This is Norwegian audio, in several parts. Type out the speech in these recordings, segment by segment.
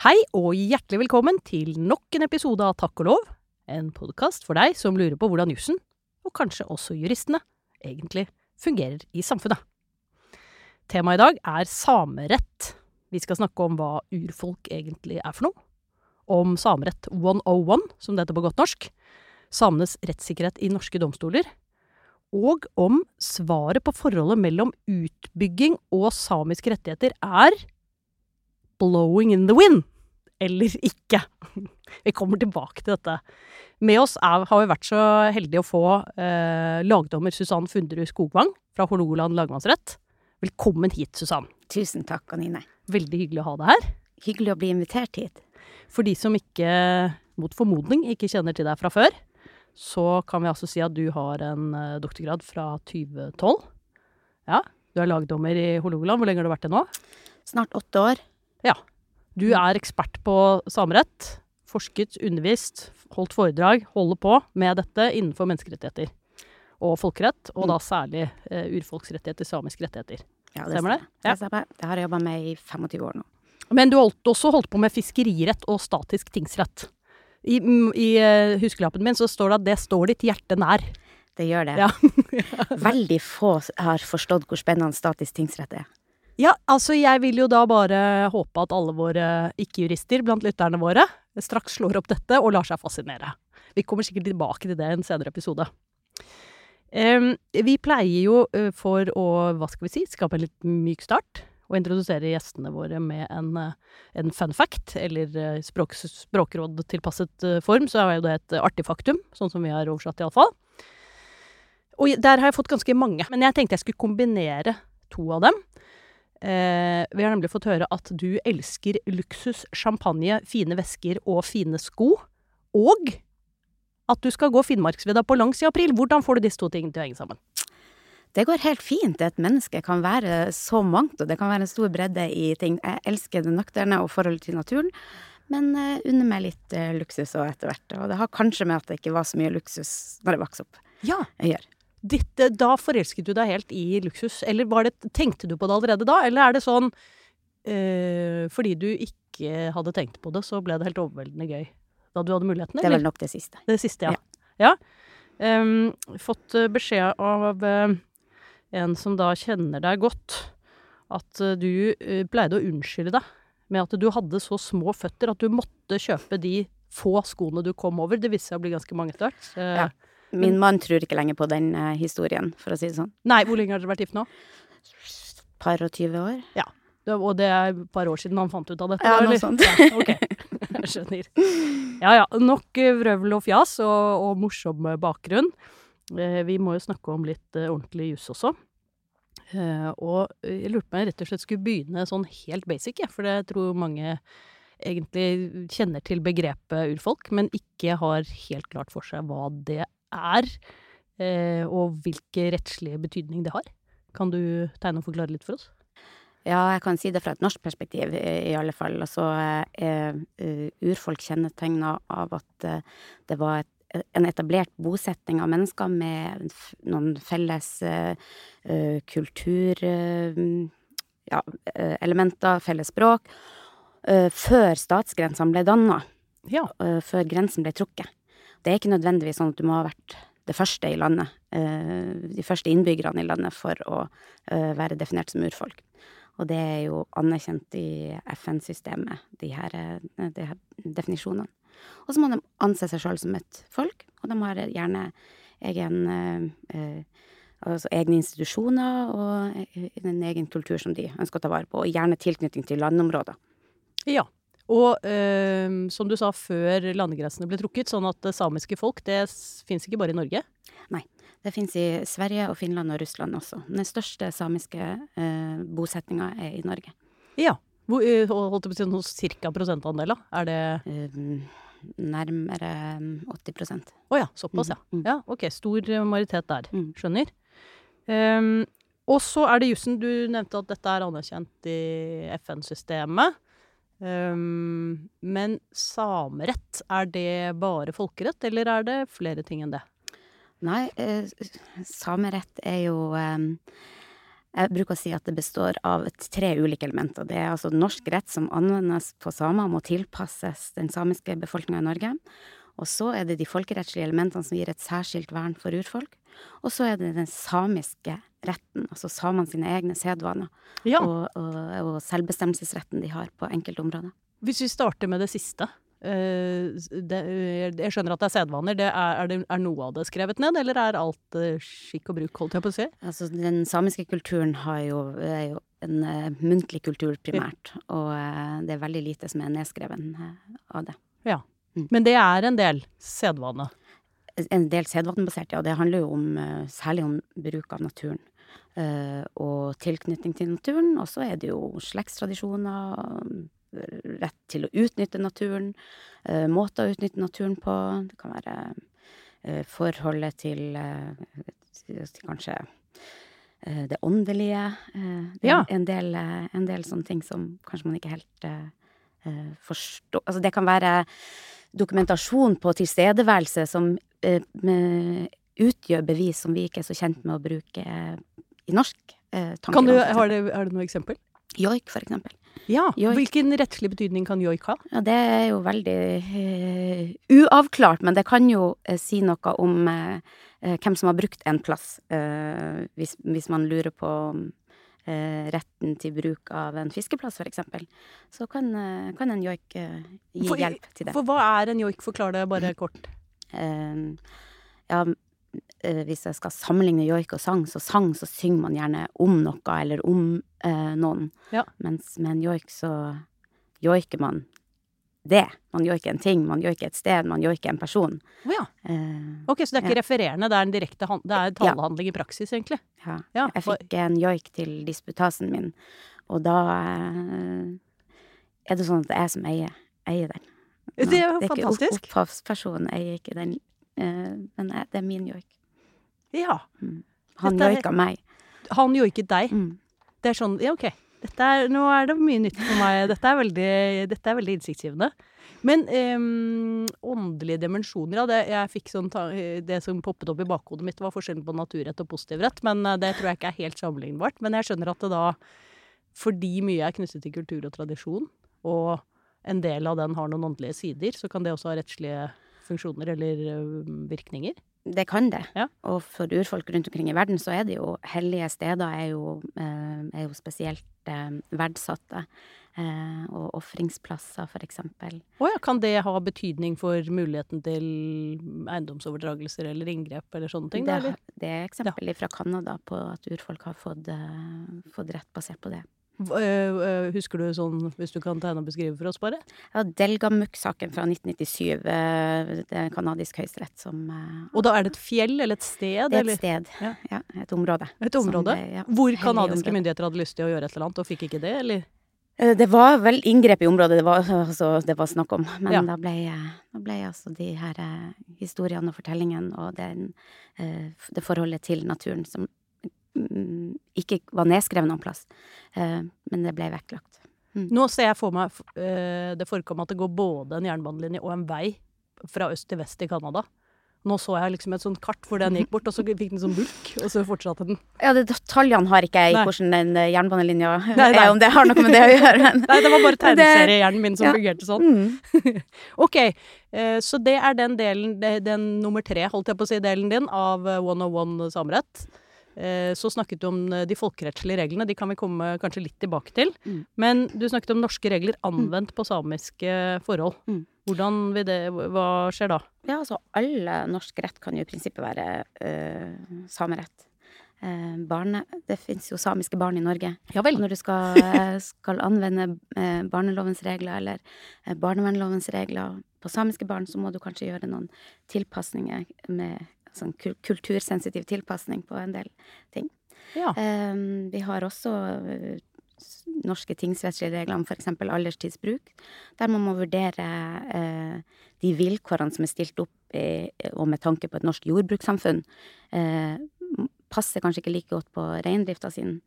Hei og hjertelig velkommen til nok en episode av Takk og lov. En podkast for deg som lurer på hvordan jussen, og kanskje også juristene, egentlig fungerer i samfunnet. Temaet i dag er samerett. Vi skal snakke om hva urfolk egentlig er for noe. Om samerett 101, som det heter på godt norsk. Samenes rettssikkerhet i norske domstoler. Og om svaret på forholdet mellom utbygging og samiske rettigheter er blowing in the wind eller ikke. Vi kommer tilbake til dette. Med oss er, har vi vært så heldige å få eh, lagdommer Susann Funderud Skogvang fra Hålogaland lagmannsrett. Velkommen hit, Susann. Tusen takk, Anine. Veldig hyggelig å ha deg her. Hyggelig å bli invitert hit. For de som ikke, mot formodning, ikke kjenner til deg fra før, så kan vi altså si at du har en uh, doktorgrad fra 2012. Ja, du er lagdommer i Hålogaland. Hvor lenge har du vært det nå? Snart åtte år. Ja. Du er ekspert på samerett. Forsket, undervist, holdt foredrag, holder på med dette innenfor menneskerettigheter og folkerett, og da særlig uh, urfolksrettigheter, samiske rettigheter. Ja, det Stemmer det? Ja. Det stemmer. Det har jeg jobba med i 25 år nå. Men du har også holdt på med fiskerirett og statisk tingsrett. I, mm, i eh, huskelappen min så står det at det står ditt hjerte nær. Det gjør det. Ja. Veldig få har forstått hvor spennende statisk tingsrett er. Ja, altså jeg vil jo da bare håpe at alle våre ikke-jurister blant lytterne våre straks slår opp dette og lar seg fascinere. Vi kommer sikkert tilbake til det i en senere episode. Um, vi pleier jo for å, hva skal vi si, skape en litt myk start, og introdusere gjestene våre med en, en fun fact, eller språk, språkråd tilpasset form, så er jo det et artig faktum, sånn som vi har oversatt iallfall. Og der har jeg fått ganske mange, men jeg tenkte jeg skulle kombinere to av dem. Eh, vi har nemlig fått høre at du elsker luksus, champagne, fine vesker og fine sko. Og at du skal gå Finnmarksvidda på langs i april. Hvordan får du disse to tingene til å henge sammen? Det går helt fint. Et menneske kan være så mangt, og det kan være en stor bredde i ting. Jeg elsker det nøkterne og forholdet til naturen, men uh, unner meg litt eh, luksus òg etter hvert. Og det har kanskje med at det ikke var så mye luksus når jeg vokste opp. Ja, Jeg gjør. Ditt, da forelsket du deg helt i luksus. Eller var det, tenkte du på det allerede da, eller er det sånn eh, fordi du ikke hadde tenkt på det, så ble det helt overveldende gøy da du hadde muligheten? Det var nok det siste. Det siste, ja. ja. Em, fått eh, beskjed av eh, en som da kjenner deg godt, at uh, du pleide å unnskylde deg med at du hadde så små føtter at du måtte kjøpe de få skoene du kom over. Det viste seg å bli ganske mange etter hvert. Uh, Ja. Min mann tror ikke lenger på den eh, historien, for å si det sånn. Nei, hvor lenge har dere vært gift nå? Par og tyve år. Det, og det er et par år siden han fant ut av dette? Ja, noe eller? sånt. Ja, ok, jeg skjønner. Ja ja, nok eh, vrøvl og fjas og, og morsom eh, bakgrunn. Eh, vi må jo snakke om litt eh, ordentlig jus også. Eh, og eh, jeg lurte på om jeg rett og slett skulle begynne sånn helt basic, jeg, for jeg tror mange egentlig kjenner til begrepet urfolk, men ikke har helt klart for seg hva det er, eh, og hvilken rettslige betydning det har. Kan du tegne og forklare litt for oss? Ja, jeg kan si det fra et norsk perspektiv, i i alle fall. Altså, eh, urfolk kjennetegna av at eh, det var et, en etablert bosetning av mennesker med noen felles uh, kulturelementer, kultur... eh, ja, eh, felles språk, uh, før statsgrensene ble danna, Ja. før grensen ble trukket. Det er ikke nødvendigvis sånn at du må ha vært det første i landet, eh, de første innbyggerne i landet, for å eh, være definert som urfolk. Og det er jo anerkjent i FN-systemet, de eh, de her definisjonene. Og så må de anse seg sjøl som et folk, og de har gjerne egen, altså egne institusjoner og eh, en egen kultur som de ønsker å ta vare på, og gjerne tilknytning til landområder. Ja. Og eh, som du sa, før landegrensene ble trukket, sånn at det samiske folk, det fins ikke bare i Norge. Nei. Det fins i Sverige og Finland og Russland også. Den største samiske eh, bosettinga er i Norge. Ja. Hvor, eh, holdt jeg på å si noe cirka prosentandel, da? Er det Eh, nærmere 80 Å oh, ja, såpass, ja. Mm, mm. Ja, ok. Stor eh, majoritet der. Mm. Skjønner. Um, og så er det jussen. Du nevnte at dette er anerkjent i FN-systemet. Ehm, men samerett, er det bare folkerett, eller er det flere ting enn det? Nei, eh, samerett er jo eh, Jeg bruker å si at det består av tre ulike elementer. Det er altså norsk rett som anvendes på samer, må tilpasses den samiske befolkninga i Norge. Og så er det de folkerettslige elementene som gir et særskilt vern for urfolk. Og så er det den samiske retten, altså samene sine egne sedvaner. Ja. Og, og, og selvbestemmelsesretten de har på enkelte områder. Hvis vi starter med det siste. eh, det, jeg skjønner at det er sedvaner. Det er, er, det, er noe av det skrevet ned, eller er alt eh, skikk og bruk, holdt jeg på å si? Altså, den samiske kulturen har jo, er jo en eh, muntlig kultur primært, og det er veldig lite som er nedskreven av det. Men det er en del sedvane. En del sedvanebasert, ja. Det handler jo om, eh, særlig om bruk av naturen. eh, og tilknytning til naturen. Og så er det jo slektstradisjoner, eh, rett til å utnytte naturen, måter å utnytte naturen på. Det kan være forholdet til, til kanskje det åndelige. det er Ja. en, del, en del sånne ting som kanskje man ikke helt forstår Altså det kan være dokumentasjon på tilstedeværelse som eh, utgjør bevis som vi ikke er så kjent med å bruke eh, i norsk eh, Kan du, tankegang, har, har du noe eksempel? Joik, for eksempel. Ja. Joik. Hvilken rettslig betydning kan joik ha? Ja, det er jo veldig eh, uavklart, men det kan jo eh, si noe om eh, hvem som har brukt en plass, hvis, hvis man lurer på retten til bruk av en fiskeplass, for eksempel. Så kan, eh, kan en joik eh, gi For- hjelp til det. For hva er en joik? Forklar det bare kort. Eh, ja, eh, hvis jeg skal sammenligne joik og sang, så sang så synger man gjerne om noe eller om eh, noen. Ja. Mens med en joik så joiker man det. Man joiker en ting, man joiker et sted, man joiker en person. Oh, ja. Eh, Ok, så det er ikke Ja. refererende, det er en direkte det er talehandling i praksis, egentlig. ja. Ja, Jeg fikk en joik til disputasen min, og da eh, er det sånn at det er jeg som eier, eier den. Det er jo det er fantastisk. Opphavspersonen eier ikke den, eh, men det er min joik. Ja. Han Dette er- meg. Han joiket deg. Mm. Det er sånn, ja ok. Er, nå er det mye nytt for meg. Dette er veldig, dette er veldig innsiktsgivende. Men um, åndelige dimensjoner, ja. Det, jeg fikk sånn det som poppet opp i bakhodet mitt, var forskjellen på naturrett og positivrett. Men eh, det tror jeg ikke er helt sammenlignbart. Men jeg skjønner at det da, fordi mye er knyttet til kultur og tradisjon, og en del av den har noen åndelige sider, så kan det også ha rettslige funksjoner eller virkninger. Det kan det. Ja. Og for urfolk rundt omkring i verden så er det jo hellige steder er jo, eh, er jo spesielt eh, verdsatte. Eh, og ofringsplasser, for eksempel. Å ja, kan det ha betydning for muligheten til eiendomsoverdragelser eller inngrep eller sånne ting? Det, Da, eller? det er eksempel fra Canada på at urfolk har fått, fått rett basert på det. Ø, ø, husker du sånn, hvis du kan tegne og beskrive for oss, bare? Ja, Delgamuk-saken fra 1997, eh, det er kanadisk høyesterett som eh, Og da er det et fjell eller et sted? Det er eller? et sted. Ja. Ja, et område. Et område? ble- ja, Hvor kanadiske myndigheter hadde lyst til å gjøre et eller annet, og fikk ikke det, eller? Eh, Det var vel inngrep i området det var, altså, det var snakk om, men Ja. da, ble, eh, da ble altså de her eh, historiene og fortellingen og den, eh, det forholdet til naturen som ikke var nedskrevet noen plass, eh, men det ble vektlagt. Nå ser jeg for meg det forekom at det går både en jernbanelinje og en vei fra øst til vest i Canada. Nå så jeg liksom et sånt kart hvor den gikk bort, og så fikk den sånn bulk, og så fortsatte den. Ja, det, detaljene har ikke jeg i Nei. hvordan den eh, jernbanelinja er, om det har noe med det å gjøre. Men. Nei, det var bare tegneseriehjernen min som ja. fungerte sånn. Mm. Ok, eh, så det er den delen, den nummer tre, holdt jeg på å si, delen din av eh, 101 samerett. Eh, Så snakket du om eh, de folkerettslige reglene, de kan vi komme kanskje litt tilbake til. Mm. Men du snakket om norske regler anvendt på samiske forhold. Mm. Hvordan vil det, hva skjer da? Ja, altså alle norsk rett kan jo i prinsippet være øh, samerett. Eh, barne, det fins jo samiske barn i Norge. Ja Og når du skal, skal anvende eh, barnelovens regler eller eh, barnevernlovens regler på samiske barn, så må du kanskje gjøre noen tilpasninger med sånn kul- kultursensitiv tilpasning på en del ting. Ja. Eh, vi har også eh, norske tingsrettslige regler om f.eks. alderstidsbruk, der man må vurdere eh, de vilkårene som er stilt opp i, og med tanke på et norsk jordbrukssamfunn, eh, passer kanskje ikke like godt på reindrifta sin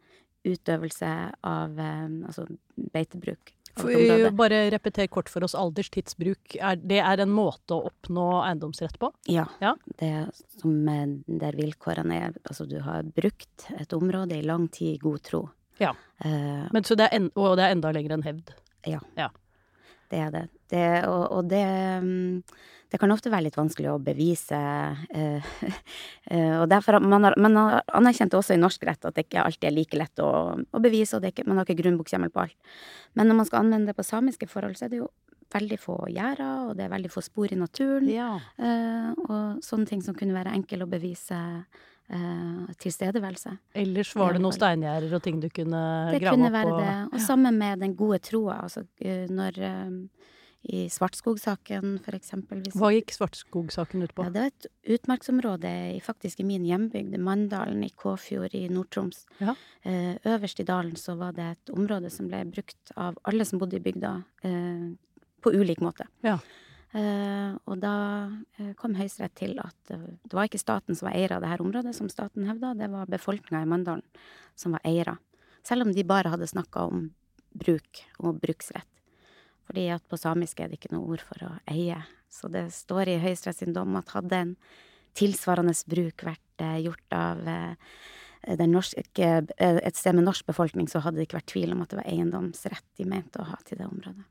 utøvelse av eh, altså beitebruk. Område. Bare repeter kort for oss. Alderstidsbruk, er, det er en måte å oppnå eiendomsrett på? Ja. Ja. Det som eh, der vilkårene er Altså, du har brukt et område i lang tid i god tro. Ja. Eh, Men, så det er en, og det er enda lenger enn hevd? Det er det. det og, og det mm, Det kan ofte være litt vanskelig å bevise. eh, eh, og derfor man har, man har anerkjent også i norsk rett at det ikke alltid er like lett å, å bevise, og det ikke, man har ikke grunnbokshjemmel på alt. Men når man skal anvende det på samiske forhold, så er det jo veldig få gjerder, og det er veldig få spor i naturen. Ja. eh, og sånne ting som kunne være enkle å bevise eh, tilstedeværelse. Ellers var det noen steingjerder og ting du kunne Det grave kunne opp? være og, det. Og sammen med den gode troa. Altså eh, når eh, I Svartskog-saken, for eksempel. hvis- Hva gikk Svartskog-saken ut på? Ja, det var et utmarksområde i, faktisk i min hjembygd, Manndalen i Kåfjord i Nord-Troms. Ja. Eh, øverst i dalen så var det et område som ble brukt av alle som bodde i bygda, eh, på ulik måte. Ja. Eh, og da eh, kom Høyesterett til at det var ikke staten som var eier av det her området, som staten hevda, det var befolkninga i Mandalen som var eiere. Selv om de bare hadde snakka om bruk og bruksrett. Fordi at på samisk er det ikke noe ord for å eie. Så det står i Høyesterett sin dom at hadde en tilsvarende bruk vært eh, gjort av norske, et sted med norsk befolkning, så hadde det ikke vært tvil om at det var eiendomsrett de mente å ha til det området.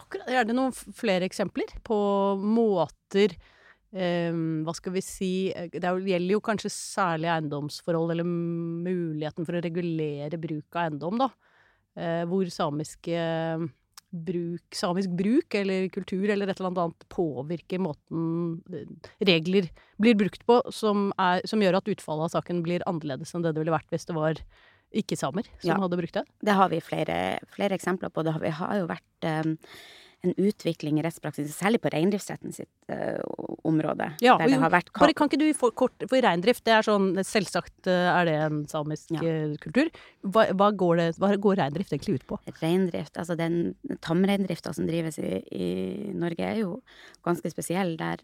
Akkurat. Er det noen flere eksempler på måter Um, Hva skal vi si eh, Det er gjelder jo kanskje særlig eiendomsforhold, eller muligheten for å regulere bruk av eiendom, da. Uh, hvor samiske bruk, samisk bruk eller kultur eller et eller annet påvirker måten regler blir brukt på, som, er, som gjør at utfallet av saken blir annerledes enn det det ville vært hvis det var ikke-samer som Ja. hadde brukt det. Det har vi flere, flere eksempler på. Det har, vi har jo vært um, en utvikling i rettspraksis, særlig på reindriftsretten sitt uh, område. Ja, der det har vært Bare kan ikke du få kort For reindrift, det er sånn Selvsagt eh, er det en samisk Ja. kultur. Hva, hva, går det, hva går reindrift egentlig ut på? Reindrift, altså den tamreindrifta som drives i, i Norge, er jo ganske spesiell, der,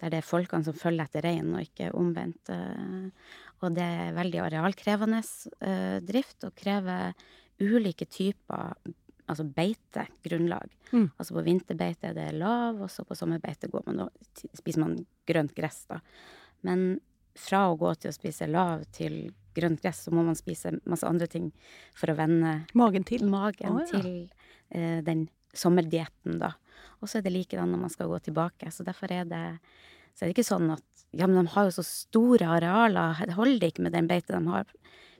der det er folkene som følger etter reinen, og ikke omvendt. Og det er veldig arealkrevende eh, drift, og krever ulike typer altså beitegrunnlag. Mm. Altså på vinterbeite er det lav, og så på sommerbeite går man og spiser man grønt gress, da. Men fra å gå til å spise lav til grønt gress, så må man spise masse andre ting for å vende Magen til? magen oh, ja. til eh, den sommerdietten, da. Og så er det likedan når man skal gå tilbake. Så derfor er det så er det ikke sånn at ja, men de har jo så store arealer, det holder ikke med den beite de har.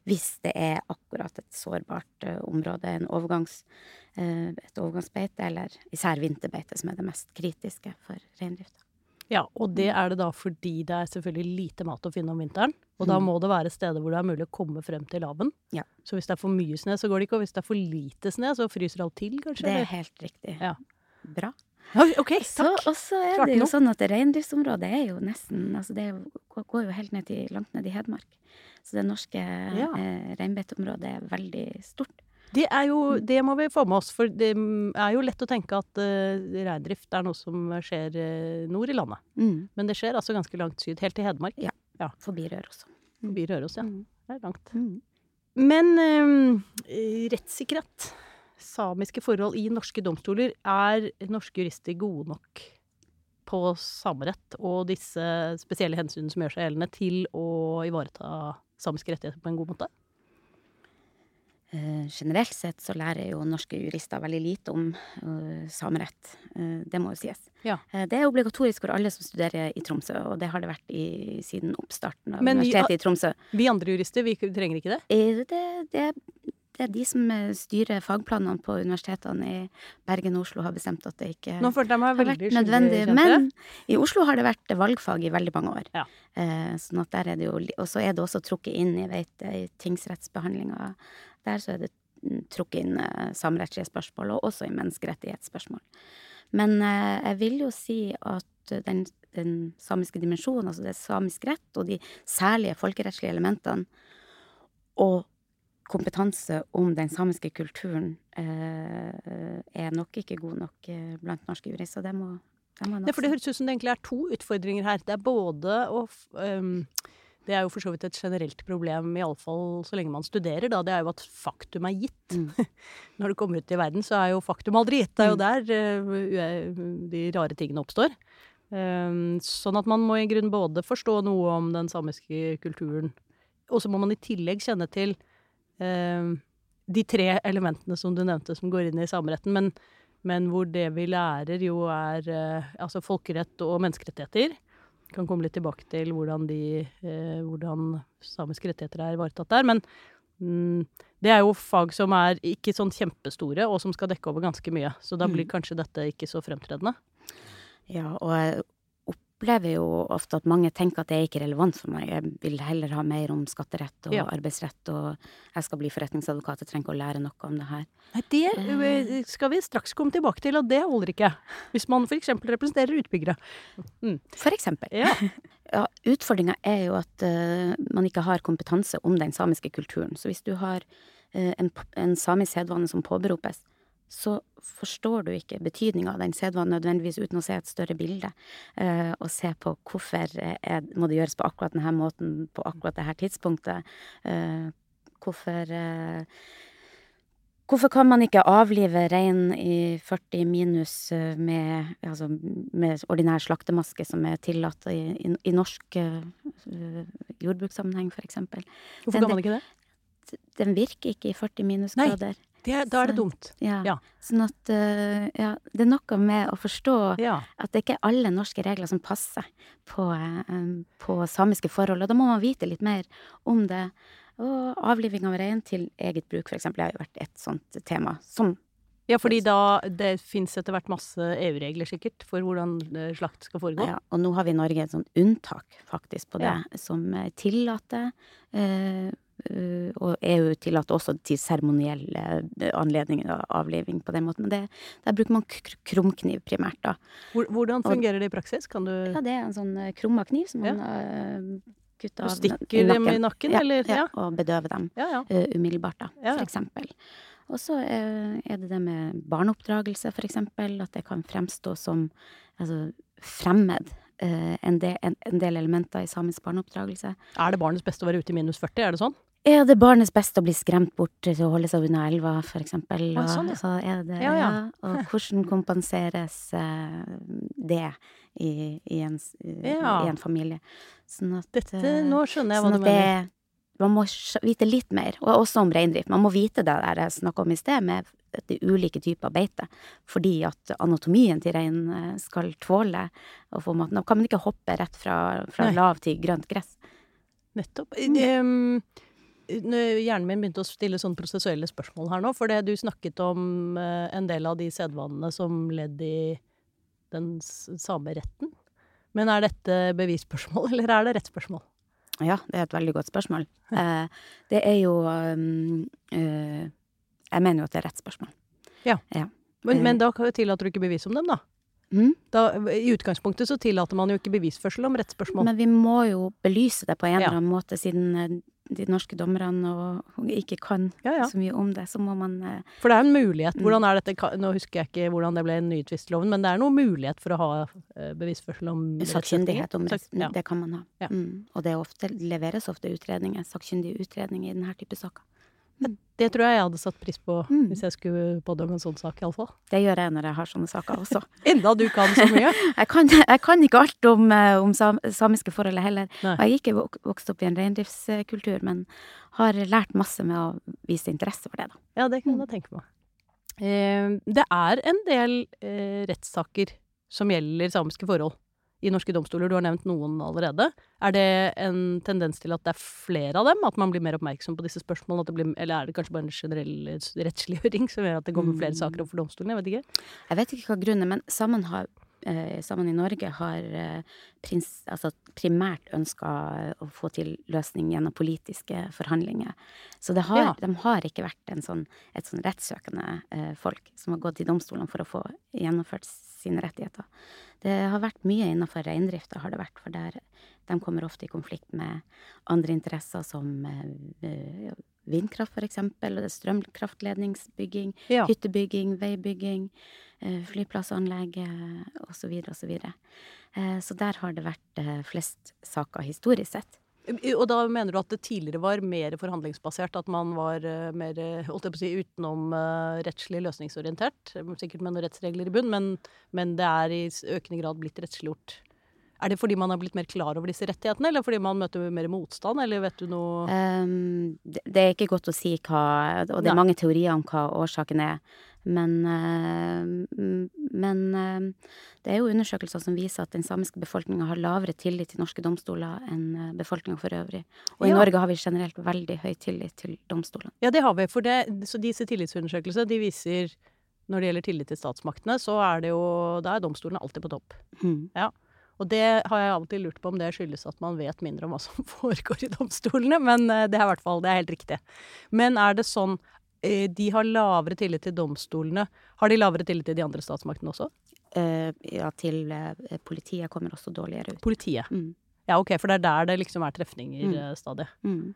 Hvis det er akkurat et sårbart eh, område, en overgangs, eh, et overgangsbeite, eller især vinterbeite, som er det mest kritiske for reindrifta. Ja, og det er det da fordi det er selvfølgelig lite mat å finne om vinteren. Og da Mm. må det være steder hvor det er mulig å komme frem til laben. Ja. Så hvis det er for mye snø, så går det ikke. Og hvis det er for lite snø, så fryser alt til, kanskje? Det er helt riktig. Ja. Bra. OK, Så, takk! og så er Klart det jo nå. sånn at det reindriftsområdet er jo nesten altså Det går- jo helt ned til, langt ned i Hedmark. Så det norske Ja. eh, reinbeiteområdet er veldig stort. Det er jo, Mm. det må vi få med oss, for det er jo lett å tenke at uh, reindrift er noe som skjer uh, nord i landet. Mm. Men det skjer altså ganske langt syd, helt til Hedmark. Ja, Forbi Røros. Forbi Røros, ja. Mm. Det er langt. Mm. Men um, rettssikkerhet, samiske forhold i norske domstoler, er norske jurister gode nok på samerett og disse spesielle hensynene som gjør seg gjeldende, til å ivareta samiske rettigheter på en god måte? Eh, generelt sett så lærer jo norske jurister veldig lite om eh, samerett. Eh, det må jo sies. Ja. Det er obligatorisk for alle som studerer i Tromsø, og det har det vært i, siden oppstarten av Men Universitetet i Tromsø. Vi andre jurister, vi trenger ikke det? Det, det, det er de som eh, styrer fagplanene på universitetene i Bergen og Oslo, har bestemt at det ikke Nå jeg meg har vært nødvendig. Men i Oslo har det vært valgfag i veldig mange år. Ja. Eh, sånn at der er det jo Og så er det også trukket inn, jeg vet, i tingsrettsbehandlinga der så er det mm, trukket inn eh, samerettslige spørsmål, og også i menneskerettighetsspørsmål. Men eh, jeg vil jo si at den, den samiske dimensjonen, altså det er samisk rett, og de særlige folkerettslige elementene, og kompetanse om den samiske kulturen eh, er nok ikke god nok eh, blant norske jurister. Det må, det må Ja, for det høres ut som det egentlig er to utfordringer her. Det er både å um, det er jo for så vidt et generelt problem, iallfall så lenge man studerer, da. Det er jo at faktum er gitt. Mm. Når du kommer ut i verden, så er jo faktum aldri gitt. Det er jo Mm. der uh, de rare tingene oppstår. Um, sånn at man må i grunnen både forstå noe om den samiske kulturen, og så må man i tillegg kjenne til de tre elementene som du nevnte som går inn i sameretten, men, men hvor det vi lærer jo er eh, altså folkerett og menneskerettigheter. Vi Kan komme litt tilbake til hvordan, de, eh, hvordan samiske rettigheter er ivaretatt der. Men mm, det er jo fag som er ikke sånn kjempestore, og som skal dekke over ganske mye. Så da blir Mm. kanskje dette ikke så fremtredende. Ja, og opplever jo ofte at mange tenker at det er ikke relevant for meg. Jeg vil heller ha mer om skatterett og Ja. arbeidsrett, og jeg skal bli forretningsadvokat, jeg trenger ikke å lære noe om det her. Nei, det eh, skal vi straks komme tilbake til, og det holder ikke. Hvis man f.eks. representerer utbyggere. Mm. For eksempel. Ja. Ja, Utfordringa er jo at uh, man ikke har kompetanse om den samiske kulturen. Så hvis du har uh, en, en samisk sedvane som påberopes, så forstår du ikke betydninga av den sedvanen nødvendigvis uten å se et større bilde. eh, og se på hvorfor er, må det gjøres på akkurat denne måten på akkurat dette tidspunktet. eh, hvorfor eh, Hvorfor kan man ikke avlive rein i 40 minus med, altså, med ordinær slaktemaske som er tillatt i, i, i norsk uh, jordbrukssammenheng, eksempel? Hvorfor Den- kan man ikke det? Den virker ikke i 40 Nei. Det er, da er det dumt. Ja. Ja. Sånn at uh, ja, det er noe med å forstå Ja. at det ikke er alle norske regler som passer på, um, på samiske forhold. Og da må man vite litt mer om det. Og avliving av rein til eget bruk, for eksempel, har jo vært et sånt tema. Som Ja, fordi da det fins etter hvert masse EU-regler sikkert for hvordan eh, slakt skal foregå. Ja, og nå har vi i Norge et sånt unntak faktisk på det, Ja. som tillater eh, Og EU tillater også til seremonielle eh, anledninger av avliving på den måten. Men det, der bruker man kr krumkniv primært, da. Hvor, hvordan fungerer det i praksis? Kan du Ja, det er en sånn eh, krumma kniv som man ja. kutter Du av stikker dem i nakken, ja, eller? Ja, og bedøver dem Ja, eh, umiddelbart, da, for eksempel. Og så eh, er det det med barneoppdragelse, for eksempel, at det kan fremstå som altså, fremmed. eh, en, del, en, en del elementer i samisk barneoppdragelse. Er det barnets beste å være ute i minus 40, er det sånn? Er det barnets beste å bli skremt bort til å holde seg unna elva, for eksempel? Og, ah, sånn, ja. så er det, Ja, ja. og hvordan kompenseres uh, det i, i, en, i, en familie? Sånn at Dette, eh, nå skjønner jeg hva Sånn du at det mener. Man må vite litt mer, og også om reindrift. Man må vite det der jeg snakka om i sted, med de ulike typer beite. Fordi at anatomien til reinen eh, skal tåle å få maten. Da kan man ikke hoppe rett fra, fra lav til grønt gress. Nettopp. Mm. Nå- hjernen min begynte å stille sånne prosessuelle spørsmål her nå, for det du snakket om eh, en del av de sedvanene som ledd i den samme sameretten. Men er dette bevisspørsmål, eller er det rettsspørsmål? Ja, det er et veldig godt spørsmål. Eh, det er jo um, eh, Jeg mener jo at det er rettsspørsmål. Ja. ja. Men, men da tillater du ikke bevis om dem, da? Mm? da? I utgangspunktet så tillater man jo ikke bevisførsel om rettsspørsmål. Men vi må jo belyse det på en eller annen måte, siden de norske dommerne og, ikke kan Ja, ja. så mye om det. Så må man eh, For det er en mulighet. Mm. Hvordan er dette, Nå husker jeg ikke hvordan det ble i nytvistloven, men det er noen mulighet for å ha eh, bevisførsel om Sakkyndighet om det. Ja. Det kan man ha. Ja. Mm. Og det er ofte, leveres ofte utredninger, sakkyndige utredninger i denne type saker. Det tror jeg jeg hadde satt pris på Mm. hvis jeg skulle pådømme en sånn sak, iallfall. Det gjør jeg når jeg har sånne saker også. Enda du kan så mye! Jeg kan, jeg kan ikke alt om, eh, om sam, samiske forhold heller. Nei. Og jeg er ikke vokst opp i en reindriftskultur, men har lært masse med å vise interesse for det, da. Ja, det kan Mm. jeg tenke meg. Eh, det er en del eh, rettssaker som gjelder samiske forhold i norske domstoler. Du har nevnt noen allerede. Er det en tendens til at det er flere av dem? At man blir mer oppmerksom på disse spørsmålene? Blir, eller er det kanskje bare en generell rettsliggjøring som gjør at det kommer flere saker opp for domstolene? Jeg vet ikke. Jeg vet ikke hva grunnen er, men Sammen, har, eh, sammen i Norge har eh, prins, altså primært ønska å få til løsning gjennom politiske forhandlinger. Så det har, Ja. de har ikke vært en sånn, et sånn rettssøkende eh, folk som har gått til domstolene for å få gjennomført sine rettigheter. Det har vært mye innenfor reindrifta, har det vært, for der, de kommer ofte i konflikt med andre interesser som eh, eh, vindkraft, for eksempel, strømkraftledningsbygging Ja. hyttebygging, veibygging, eh, flyplassanlegg osv. osv. Så, videre. og så der har det vært flest saker historisk sett. Og da mener du at det tidligere var mer forhandlingsbasert? At man var uh, mer holdt jeg på å si, utenom rettslig løsningsorientert? Sikkert med noen rettsregler i bunn, men, men det er i økende grad blitt rettsliggjort? Er det fordi man har blitt mer klar over disse rettighetene, eller fordi man møter mer motstand, eller vet du noe um, det, det, er ikke godt å si hva Og det er Nei. mange teorier om hva årsaken er. Men, uh, men uh, det er jo undersøkelser som viser at den samiske befolkninga har lavere tillit til norske domstoler enn uh, befolkninga for øvrig. Og i Norge har vi generelt veldig høy tillit til domstolene. Ja, det har vi. For det, så disse tillitsundersøkelsene de viser når det gjelder tillit til statsmaktene, så er det jo Da er domstolene alltid på topp. Mm. Ja. Og det har jeg av og til lurt på om det skyldes at man vet mindre om hva som foregår i domstolene, men eh, det er i hvert fall det er helt riktig. Men er det sånn eh, de har lavere tillit til domstolene. Har de lavere tillit til de andre statsmaktene også? Uh, ja, til uh, politiet kommer også dårligere ut. Politiet? Mm. Ja, ok, for det er der det liksom er trefninger mm. stadig. Mm.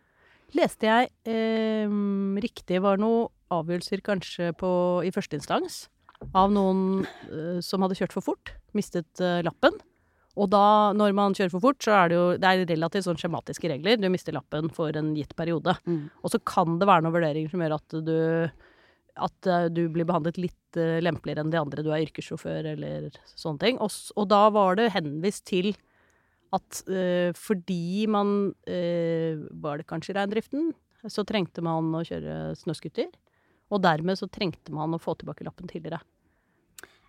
Leste jeg eh, riktig var noen avgjørelser kanskje på, i førsteinstans av noen eh, som hadde kjørt for fort, mistet eh, lappen. Og da, når man kjører for fort, så er det jo det er relativt sånn skjematiske regler. Du mister lappen for en gitt periode. Mm. Og så kan det være noen vurderinger som gjør at du at uh, du blir behandlet litt uh, lempeligere enn de andre. Du er yrkessjåfør eller sånne ting. Og, og da var det henvist til at uh, fordi man Var det kanskje i reindriften? Så trengte man å kjøre snøscooter. Og dermed så trengte man å få tilbake lappen tidligere.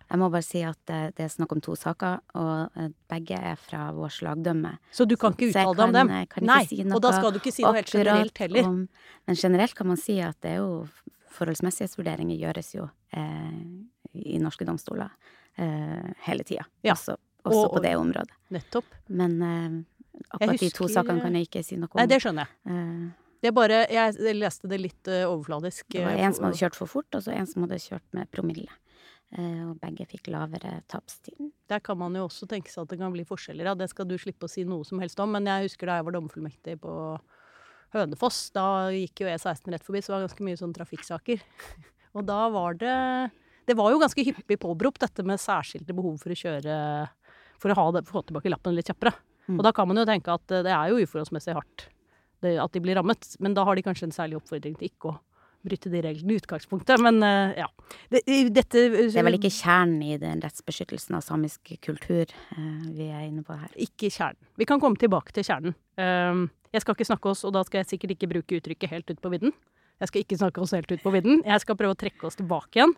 Jeg må bare si at det, det er snakk om to saker, og eh, begge er fra vår slagdømme. Så du kan ikke uttale deg om dem? Eh, Nei, si og da skal du ikke si noe helt generelt heller. Om, men generelt kan man si at det er jo forholdsmessighetsvurderinger gjøres jo eh, i norske domstoler eh, hele tida. Ja. Også, også og, på det området. Nettopp. Men eh, akkurat husker, de to sakene kan jeg ikke si noe om. Nei, det skjønner jeg. Eh, det er bare, jeg leste det litt overfladisk. Det var en som hadde kjørt for fort, og så en som hadde kjørt med promille. Eh, og begge fikk lavere tapstid. Der kan man jo også tenke seg at det kan bli forskjeller. Ja. Det skal du slippe å si noe som helst om. Men jeg husker da jeg var dommerfullmektig på Hønefoss. Da gikk jo E16 rett forbi, så det var ganske mye sånn trafikksaker. Og da var det Det var jo ganske hyppig påberopt, dette med særskilte behov for å kjøre For å det, få tilbake lappen litt kjappere. Mm. Og da kan man jo tenke at det er jo uforholdsmessig hardt det, at de blir rammet. Men da har de kanskje en særlig oppfordring til ikke å bryte de reglene i utgangspunktet, men uh, ja. Det, dette uh, Det er vel ikke kjernen i den rettsbeskyttelsen av samisk kultur uh, vi er inne på her? Ikke kjernen. Vi kan komme tilbake til kjernen. Ehm, jeg skal ikke snakke oss, og da skal jeg sikkert ikke bruke uttrykket 'helt ut på vidden'. Jeg skal ikke snakke oss helt ut på vidden. Jeg skal prøve å trekke oss tilbake igjen.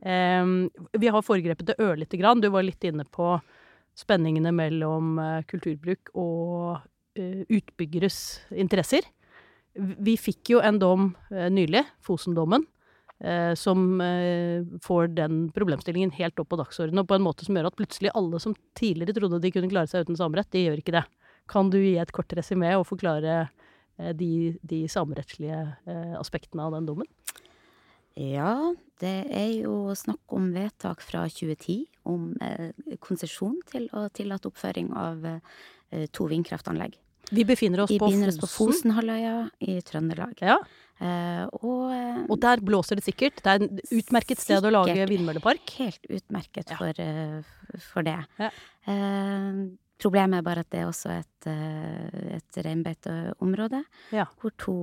Um, vi har foregrepet det ørlite grann. Du var litt inne på spenningene mellom kulturbruk og utbyggeres interesser. Vi fikk jo en dom eh, nylig, Fosen-dommen, eh, som eh, får den problemstillingen helt opp på dagsordenen, og på en måte som gjør at plutselig alle som tidligere trodde de kunne klare seg uten samerett, de gjør ikke det. Kan du gi et kort resymé og forklare de, de samerettslige aspektene av den dommen? Ja, det er jo snakk om vedtak fra 2010 om konsesjon til å tillate oppføring av to vindkraftanlegg. Vi befinner oss vi på befinner oss på Fosenhalvøya i Trøndelag. Ja. Uh, og, uh, og, der blåser det sikkert? Det er et utmerket sted å lage vindmøllepark? Helt utmerket ja. for, uh, for, det. Ja. problemet er bare at det er også et, et reinbeiteområde ja. hvor to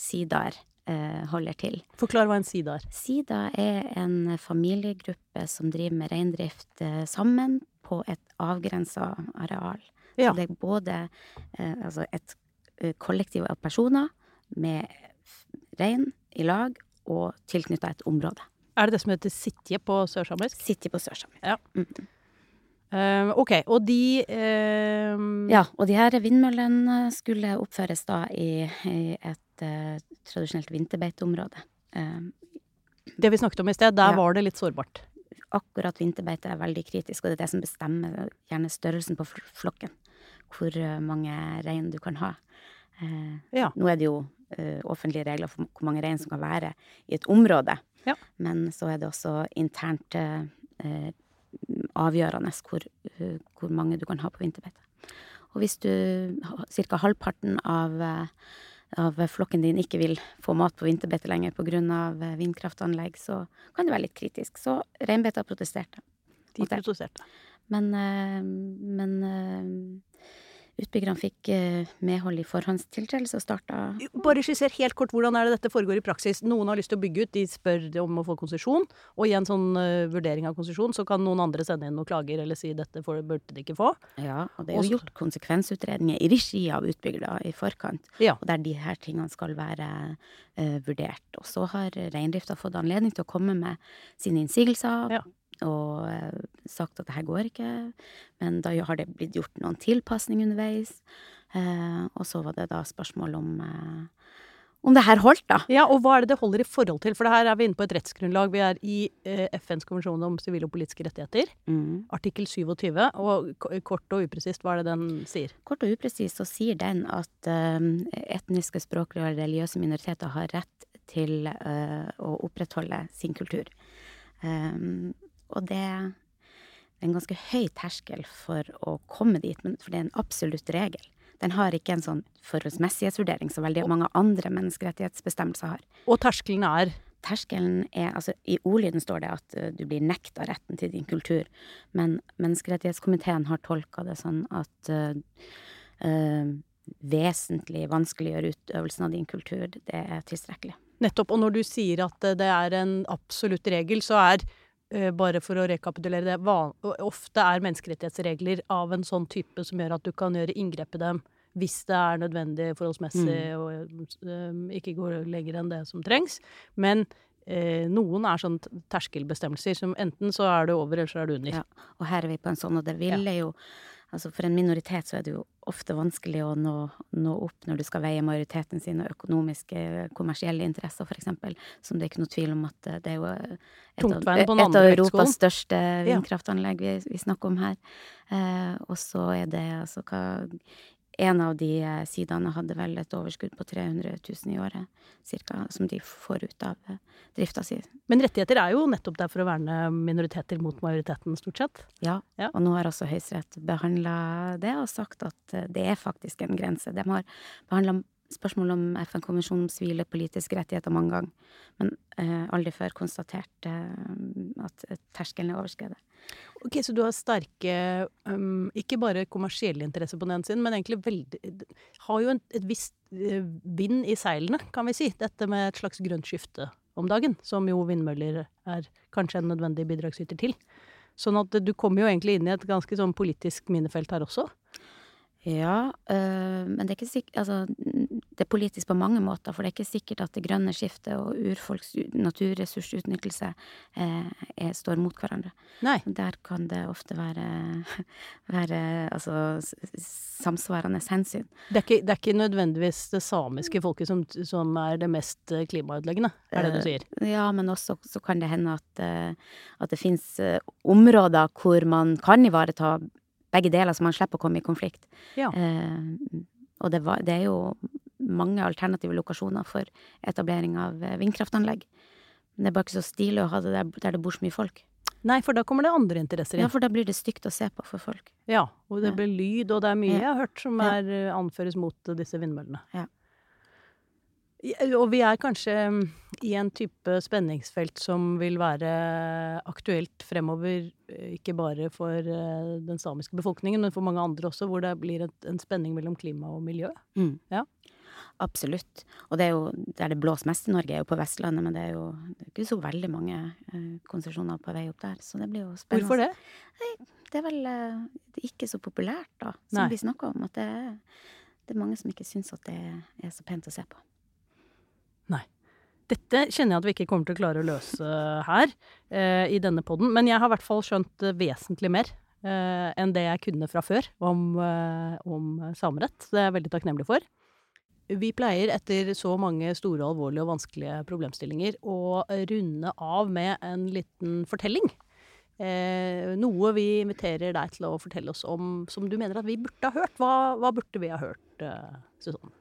sidaer holder til. Forklar hva en sida er. Sida er en familiegruppe som driver med reindrift sammen på et avgrensa areal. Ja. Det er både eh, altså et eh, kollektiv av personer med rein i lag og tilknytta et område. Er det det som heter sitje på sørsamisk? Sitje på sørsamisk. Ja. Mm. Uh, OK. Og de uh, Ja, og de her vindmøllene skulle oppføres da i, i et uh, tradisjonelt vinterbeiteområde. det vi snakket om i sted, der ja. var det litt sårbart? Akkurat vinterbeite er veldig kritisk, og det er det som bestemmer gjerne størrelsen på flokken hvor eh, mange rein du kan ha. Eh, ja. Nå er det jo uh, offentlige regler for hvor mange rein som kan være i et område, ja. men så er det også internt eh, avgjørende hvor, hvor, mange du kan ha på vinterbeite. Og hvis du ca. halvparten av, av, flokken din ikke vil få mat på vinterbeite lenger pga. vindkraftanlegg, så kan det være litt kritisk. Så reinbeita protesterte. De protesterte. Men, men Utbyggerne fikk eh, medhold i forhåndstiltredelse og starta Bare skisser helt kort hvordan er det dette foregår i praksis. Noen har lyst til å bygge ut, de spør om å få konsesjon. Og i en sånn vurdering av konsesjon så kan noen andre sende inn noen klager eller si dette for, burde de ikke få. Ja, og det er jo gjort konsekvensutredninger i regi av utbygger da, i forkant. Ja. Og der de her tingene skal være uh, vurdert. Og så har reindrifta fått anledning til å komme med sine innsigelser. Ja og eh, sagt at det her går ikke. Men da har det blitt gjort noen tilpasning underveis. Eh, og så var det da spørsmål om eh, om det her holdt, da. Ja, og hva er det det holder i forhold til? For det her er vi inne på et rettsgrunnlag. Vi er i eh, FNs konvensjon om sivile og politiske rettigheter. Mm. Artikkel 27. Og kort og upresist, hva er det den sier? Kort og upresist så sier den at eh, etniske, språklige og religiøse minoriteter har rett til eh, å opprettholde sin kultur. Um, og det er en ganske høy terskel for å komme dit, for det er en absolutt regel. Den har ikke en sånn forholdsmessighetsvurdering som veldig mange andre menneskerettighetsbestemmelser har. Og terskelen er? Terskelen er Altså, i ordlyden står det at uh, du blir nekta retten til din kultur, men menneskerettighetskomiteen har tolka det sånn at uh, uh, vesentlig vanskeliggjør utøvelsen av din kultur, det er tilstrekkelig. Nettopp. Og når du sier at det er en absolutt regel, så er Eh, bare for å rekapitulere det, ofte er menneskerettighetsregler av en sånn type som gjør at du kan gjøre inngrep i dem hvis det er nødvendig forholdsmessig mm. og um, ikke går lenger enn det som trengs. Men eh, noen er sånn terskelbestemmelser som enten så er du over, eller så er du under. Ja, og her er vi på en sånn, og det ville ja. Altså for en minoritet så er det jo ofte vanskelig å nå, nå opp når du skal veie majoriteten sine økonomiske, kommersielle interesser, eksempel. Som det er ikke noe tvil om at det er jo et, av, et av Europas største vindkraftanlegg vi, vi snakker om her. Eh, og så er det altså hva en av de sidaene sidene hadde vel et overskudd på 300 000 i året, cirka, som de får ut av eh, drifta si. Men rettigheter er jo nettopp der for å verne minoriteter mot majoriteten, stort sett? Ja, ja. og nå har også Høyesterett behandla det og sagt at eh, det er faktisk en grense. De har behandla spørsmål om FN-konvensjonen om sivile politiske rettigheter mange ganger, men eh, aldri før konstatert eh, at terskelen er overskredet. Ok, Så du har sterke, um, ikke bare kommersielle interesser på den siden, men egentlig veldig Har jo en, et visst uh, vind i seilene, kan vi si. Dette med et slags grønt skifte om dagen, som jo vindmøller er kanskje en nødvendig bidragsyter til. Sånn at du kommer jo egentlig inn i et ganske sånn politisk minefelt her også. Ja, øh, men det er ikke sikkert Altså, det er politisk på mange måter, for det er ikke sikkert at det grønne skiftet og urfolks naturressursutnyttelse eh, er, står mot hverandre. Nei. Der kan det ofte være, være altså, samsvarende hensyn. Det er, ikke, det er, ikke, nødvendigvis det samiske folket som, som, er det mest klimaødeleggende, er det du sier? Eh, ja, men også så kan det hende at, eh, at det fins områder hvor man kan ivareta begge deler, så man slipper å komme i konflikt. Ja. Eh, og det, var, det, er jo mange alternative lokasjoner for etablering av eh, vindkraftanlegg. Men det er bare ikke så stilig å ha det der, der det bor så mye folk. Nei, for da kommer det andre interesser inn. Ja, for da blir det stygt å se på for folk. Ja, og det blir lyd, og det er mye ja. jeg har hørt som er, eh, anføres mot disse vindmøllene. Ja. Og vi er kanskje i en type spenningsfelt som vil være aktuelt fremover, eh, ikke bare for eh, den samiske befolkningen, men for mange andre også, hvor det blir en spenning mellom klima og miljø. Mm. Ja. Absolutt. Og det er jo der det blåser mest i Norge, er jo på Vestlandet, men det er jo det er ikke så veldig mange eh, konsesjoner på vei opp der, så det blir jo spennende. Hvorfor det? Det er vel det er ikke så populært, da, som Nei. vi snakker om. At det, det er mange som ikke syns at det er så pent å se på. Dette kjenner jeg at vi ikke kommer til å klare å løse her eh, i denne poden, men jeg har i hvert fall skjønt vesentlig mer eh, enn det jeg kunne fra før om, eh, om samerett. Det er jeg veldig takknemlig for. Vi pleier etter så mange store, alvorlige og vanskelige problemstillinger å runde av med en liten fortelling. Eh, noe vi inviterer deg til å fortelle oss om som du mener at vi burde ha hørt. Hva, hva burde vi ha hørt, eh, Susanne?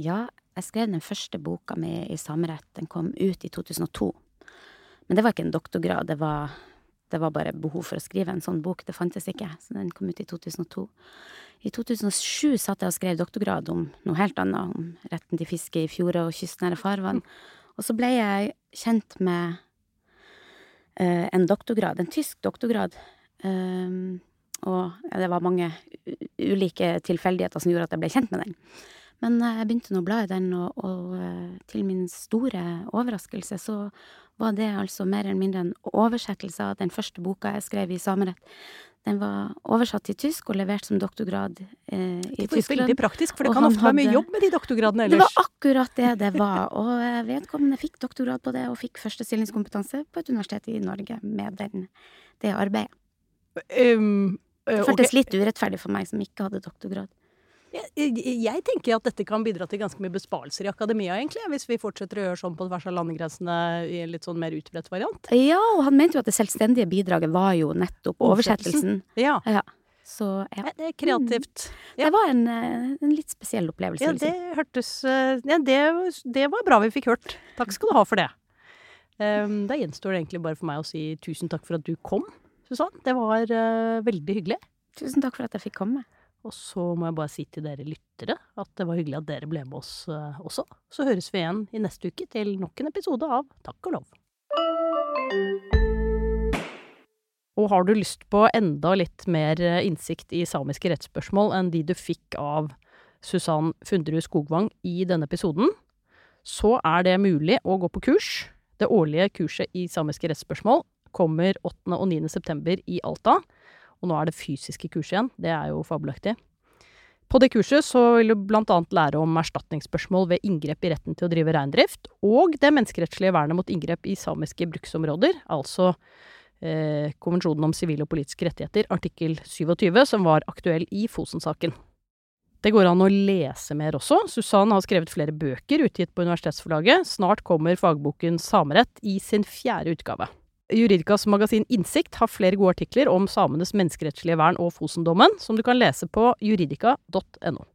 Ja, jeg skrev den første boka mi i samerett. Den kom ut i 2002. Men det var ikke en doktorgrad. Det var, det var, bare behov for å skrive en sånn bok. Det fantes ikke. Så den kom ut i 2002. I 2007 satt jeg og skrev doktorgrad om noe helt annet. Om retten til fiske i fjorder og kystnære farvann. Og så ble jeg kjent med uh, en doktorgrad, en tysk doktorgrad. Um, Og det var mange ulike tilfeldigheter som gjorde at jeg ble kjent med den. Men eh, jeg begynte nå å bla i den, og, og eh, til min store overraskelse så var det altså mer eller mindre en oversettelse av den første boka jeg skrev i samerett. Den var oversatt til tysk og levert som doktorgrad eh, i det var Veldig praktisk, for det kan ofte være mye jobb med de doktorgradene ellers. Det var akkurat det det var, og eh, vedkommende fikk doktorgrad på det, og fikk førstestillingskompetanse på et universitet i Norge med den, det arbeidet. Um, uh, det føltes litt urettferdig for meg som ikke hadde doktorgrad. Jeg, jeg- tenker at dette kan bidra til ganske mye besparelser i akademia, egentlig, hvis vi fortsetter å gjøre sånn på tvers av landegrensene i en litt sånn mer utbredt variant. Ja, og han mente jo at det selvstendige bidraget var jo nettopp Oversettelsen. Ja, Ja, så ja. det er kreativt. Ja. Det var en, eh, en litt spesiell opplevelse. Ja, det hørtes uh, ja, det, det var bra vi fikk hørt. Takk skal du ha for det. Um, da gjenstår det egentlig bare for meg å si tusen takk for at du kom, Susann. Det var uh, veldig hyggelig. Tusen takk for at jeg fikk komme. Og så må jeg bare si til dere lyttere at det var hyggelig at dere ble med oss eh, også. Så høres vi igjen i neste uke til nok en episode av Takk og lov. Og har du lyst på enda litt mer eh, innsikt i samiske rettsspørsmål enn de du fikk av Susann Funderud Skogvang i denne episoden, så er det mulig å gå på kurs. Det årlige kurset i samiske rettsspørsmål kommer 8. og 9. september i Alta. Og nå er det fysiske kurs igjen. Det er jo fabelaktig. På det kurset så vil du blant annet lære om erstatningsspørsmål ved inngrep i retten til å drive reindrift, og det menneskerettslige vernet mot inngrep i samiske bruksområder, altså eh, konvensjonen om sivile og politiske rettigheter, artikkel 27, som var aktuell i Fosen-saken. Det går an å lese mer også. Susann har skrevet flere bøker utgitt på universitetsforlaget. Snart kommer fagboken Samerett i sin fjerde utgave. Juridikas magasin Innsikt har flere gode artikler om samenes menneskerettslige vern og Fosen-dommen, som du kan lese på juridika.no.